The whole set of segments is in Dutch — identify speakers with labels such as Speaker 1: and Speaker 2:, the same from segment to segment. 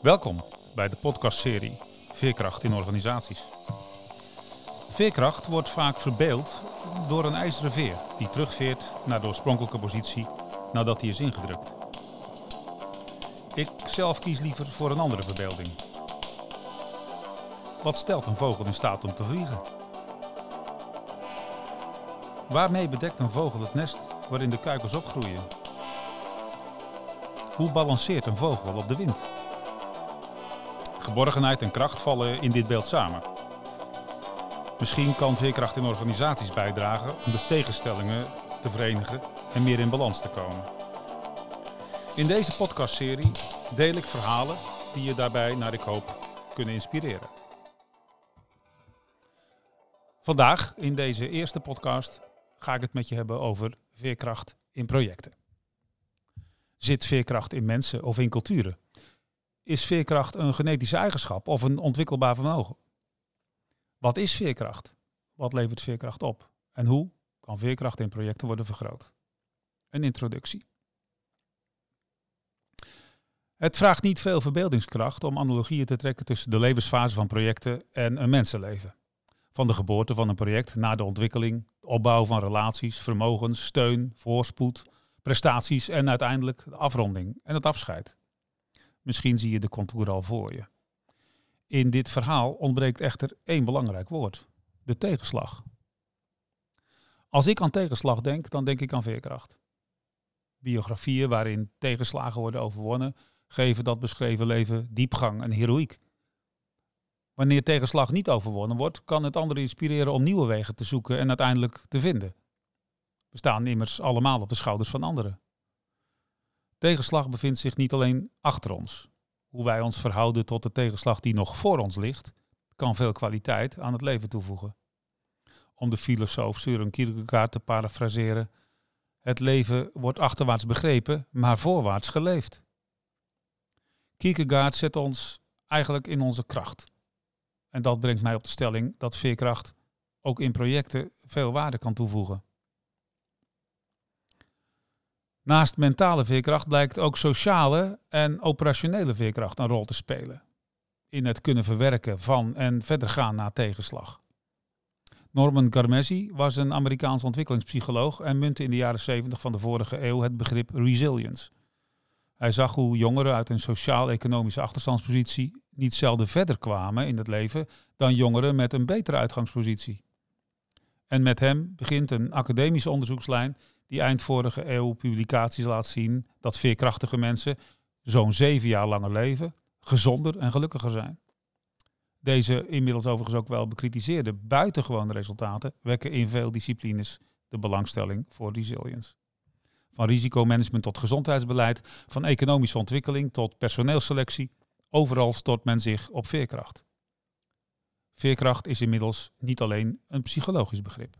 Speaker 1: Welkom bij de podcastserie Veerkracht in organisaties. Veerkracht wordt vaak verbeeld door een ijzeren veer die terugveert naar de oorspronkelijke positie nadat die is ingedrukt. Ik zelf kies liever voor een andere verbeelding. Wat stelt een vogel in staat om te vliegen? Waarmee bedekt een vogel het nest waarin de kuikens opgroeien? Hoe balanceert een vogel op de wind? Geborgenheid en kracht vallen in dit beeld samen. Misschien kan veerkracht in organisaties bijdragen om de tegenstellingen te verenigen en meer in balans te komen. In deze podcastserie deel ik verhalen die je daarbij, naar ik hoop, kunnen inspireren. Vandaag, in deze eerste podcast, ga ik het met je hebben over veerkracht in projecten. Zit veerkracht in mensen of in culturen? Is veerkracht een genetische eigenschap of een ontwikkelbaar vermogen? Wat is veerkracht? Wat levert veerkracht op? En hoe kan veerkracht in projecten worden vergroot? Een introductie. Het vraagt niet veel verbeeldingskracht om analogieën te trekken tussen de levensfase van projecten en een mensenleven. Van de geboorte van een project naar de ontwikkeling, opbouw van relaties, vermogens, steun, voorspoed, prestaties en uiteindelijk de afronding en het afscheid. Misschien zie je de contour al voor je. In dit verhaal ontbreekt echter één belangrijk woord: de tegenslag. Als ik aan tegenslag denk, dan denk ik aan veerkracht. Biografieën waarin tegenslagen worden overwonnen, geven dat beschreven leven diepgang en heroïek. Wanneer tegenslag niet overwonnen wordt, kan het anderen inspireren om nieuwe wegen te zoeken en uiteindelijk te vinden. We staan immers allemaal op de schouders van anderen. Tegenslag bevindt zich niet alleen achter ons. Hoe wij ons verhouden tot de tegenslag die nog voor ons ligt, kan veel kwaliteit aan het leven toevoegen. Om de filosoof Søren Kierkegaard te parafraseren, het leven wordt achterwaarts begrepen, maar voorwaarts geleefd. Kierkegaard zet ons eigenlijk in onze kracht. En dat brengt mij op de stelling dat veerkracht ook in projecten veel waarde kan toevoegen. Naast mentale veerkracht blijkt ook sociale en operationele veerkracht een rol te spelen. In het kunnen verwerken van en verder gaan na tegenslag. Norman Garmesi was een Amerikaans ontwikkelingspsycholoog en muntte in de jaren 70 van de vorige eeuw het begrip resilience. Hij zag hoe jongeren uit een sociaal-economische achterstandspositie niet zelden verder kwamen in het leven dan jongeren met een betere uitgangspositie. En met hem begint een academische onderzoekslijn die eind vorige eeuw publicaties laat zien dat veerkrachtige mensen zo'n zeven jaar langer leven, gezonder en gelukkiger zijn. Deze inmiddels overigens ook wel bekritiseerde buitengewone resultaten wekken in veel disciplines de belangstelling voor resilience. Van risicomanagement tot gezondheidsbeleid, van economische ontwikkeling tot personeelsselectie, overal stort men zich op veerkracht. Veerkracht is inmiddels niet alleen een psychologisch begrip.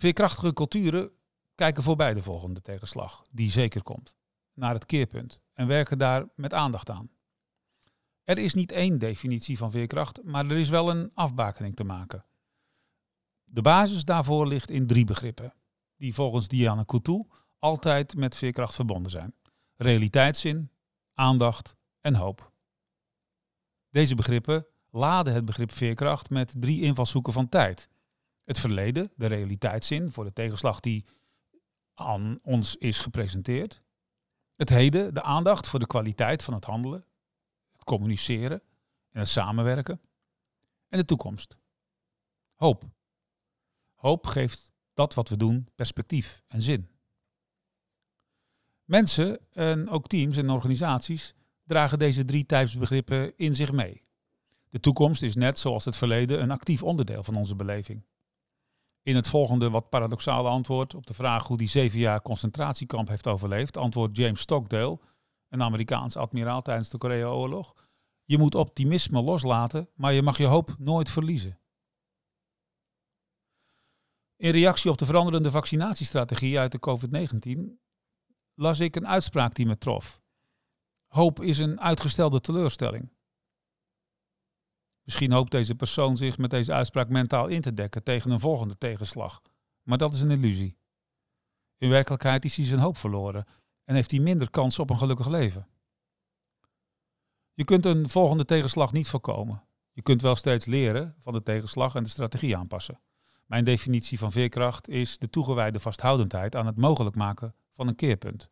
Speaker 1: Veerkrachtige culturen kijken voorbij de volgende tegenslag, die zeker komt, naar het keerpunt en werken daar met aandacht aan. Er is niet één definitie van veerkracht, maar er is wel een afbakening te maken. De basis daarvoor ligt in drie begrippen, die volgens Diana Coutu altijd met veerkracht verbonden zijn. Realiteitszin, aandacht en hoop. Deze begrippen laden het begrip veerkracht met drie invalshoeken van tijd. Het verleden, de realiteitszin voor de tegenslag die aan ons is gepresenteerd. Het heden, de aandacht voor de kwaliteit van het handelen, het communiceren en het samenwerken. En de toekomst. Hoop. Hoop geeft dat wat we doen perspectief en zin. Mensen en ook teams en organisaties dragen deze drie typesbegrippen in zich mee. De toekomst is net zoals het verleden een actief onderdeel van onze beleving. In het volgende wat paradoxale antwoord op de vraag hoe die zeven jaar concentratiekamp heeft overleefd, antwoordt James Stockdale, een Amerikaans admiraal tijdens de Korea-oorlog. Je moet optimisme loslaten, maar je mag je hoop nooit verliezen. In reactie op de veranderende vaccinatiestrategie uit de COVID-19 las ik een uitspraak die me trof. Hoop is een uitgestelde teleurstelling. Misschien hoopt deze persoon zich met deze uitspraak mentaal in te dekken tegen een volgende tegenslag. Maar dat is een illusie. In werkelijkheid is hij zijn hoop verloren en heeft hij minder kans op een gelukkig leven. Je kunt een volgende tegenslag niet voorkomen. Je kunt wel steeds leren van de tegenslag en de strategie aanpassen. Mijn definitie van veerkracht is de toegewijde vasthoudendheid aan het mogelijk maken van een keerpunt.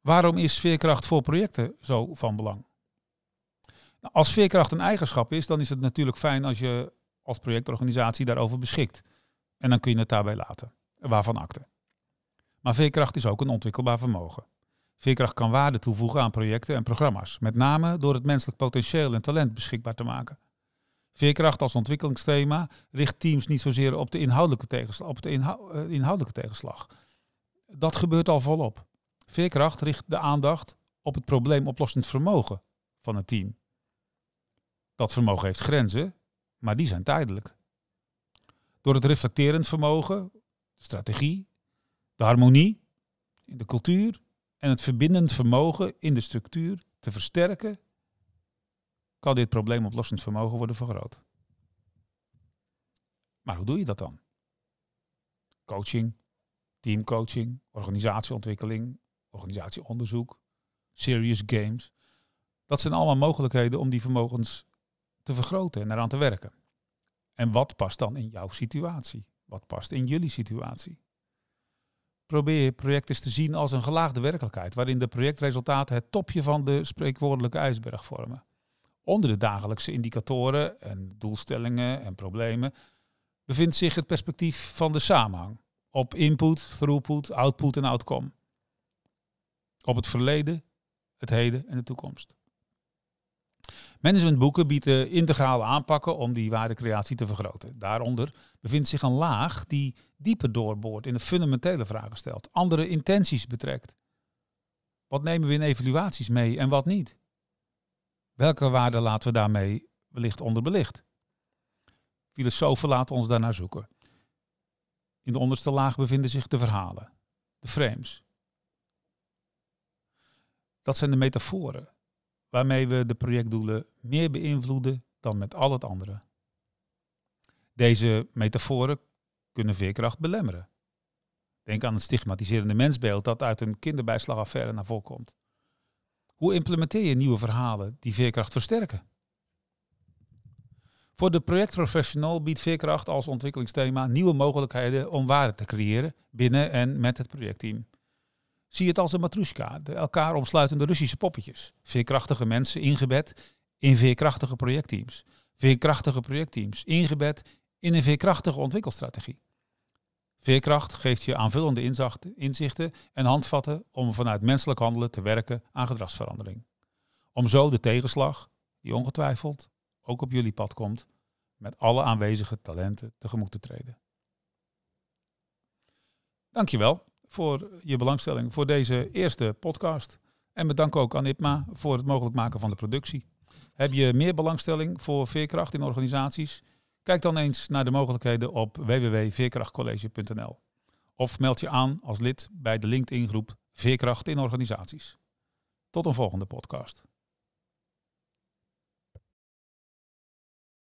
Speaker 1: Waarom is veerkracht voor projecten zo van belang? Nou, als veerkracht een eigenschap is, dan is het natuurlijk fijn als je als projectorganisatie daarover beschikt. En dan kun je het daarbij laten, waarvan akte. Maar veerkracht is ook een ontwikkelbaar vermogen. Veerkracht kan waarde toevoegen aan projecten en programma's, met name door het menselijk potentieel en talent beschikbaar te maken. Veerkracht als ontwikkelingsthema richt teams niet zozeer op de inhoudelijke tegenslag, op de eh, inhoudelijke tegenslag. Dat gebeurt al volop. Veerkracht richt de aandacht op het probleemoplossend vermogen van het team. Dat vermogen heeft grenzen, maar die zijn tijdelijk. Door het reflecterend vermogen, de strategie, de harmonie in de cultuur en het verbindend vermogen in de structuur te versterken, kan dit probleemoplossend vermogen worden vergroot. Maar hoe doe je dat dan? Coaching, teamcoaching, organisatieontwikkeling, organisatieonderzoek, serious games. Dat zijn allemaal mogelijkheden om die vermogens te vergroten en eraan te werken. En wat past dan in jouw situatie? Wat past in jullie situatie? Probeer je project eens te zien als een gelaagde werkelijkheid, waarin de projectresultaten het topje van de spreekwoordelijke ijsberg vormen. Onder de dagelijkse indicatoren en doelstellingen en problemen bevindt zich het perspectief van de samenhang op input, throughput, output en outcome. Op het verleden, het heden en de toekomst. Managementboeken bieden integrale aanpakken om die waardecreatie te vergroten. Daaronder bevindt zich een laag die dieper doorboort in de fundamentele vragen stelt, andere intenties betrekt. Wat nemen we in evaluaties mee en wat niet? Welke waarden laten we daarmee wellicht onderbelicht? Filosofen laten ons daarnaar zoeken. In de onderste laag bevinden zich de verhalen, de frames. Dat zijn de metaforen waarmee we de projectdoelen meer beïnvloeden dan met al het andere. Deze metaforen kunnen veerkracht belemmeren. Denk aan het stigmatiserende mensbeeld dat uit een kinderbijslagaffaire naar voren komt. Hoe implementeer je nieuwe verhalen die veerkracht versterken? Voor de projectprofessional biedt veerkracht als ontwikkelingsthema nieuwe mogelijkheden om waarde te creëren binnen en met het projectteam. Zie het als een matrushka, de elkaar omsluitende Russische poppetjes. Veerkrachtige mensen ingebed in veerkrachtige projectteams. Veerkrachtige projectteams ingebed in een veerkrachtige ontwikkelstrategie. Veerkracht geeft je aanvullende inzichten en handvatten om vanuit menselijk handelen te werken aan gedragsverandering. Om zo de tegenslag, die ongetwijfeld ook op jullie pad komt, met alle aanwezige talenten tegemoet te treden. Dankjewel voor je belangstelling voor deze eerste podcast. En bedank ook aan IPMA voor het mogelijk maken van de productie. Heb je meer belangstelling voor veerkracht in organisaties? Kijk dan eens naar de mogelijkheden op www.veerkrachtcollege.nl. Of meld je aan als lid bij de LinkedIn groep Veerkracht in Organisaties. Tot een volgende podcast.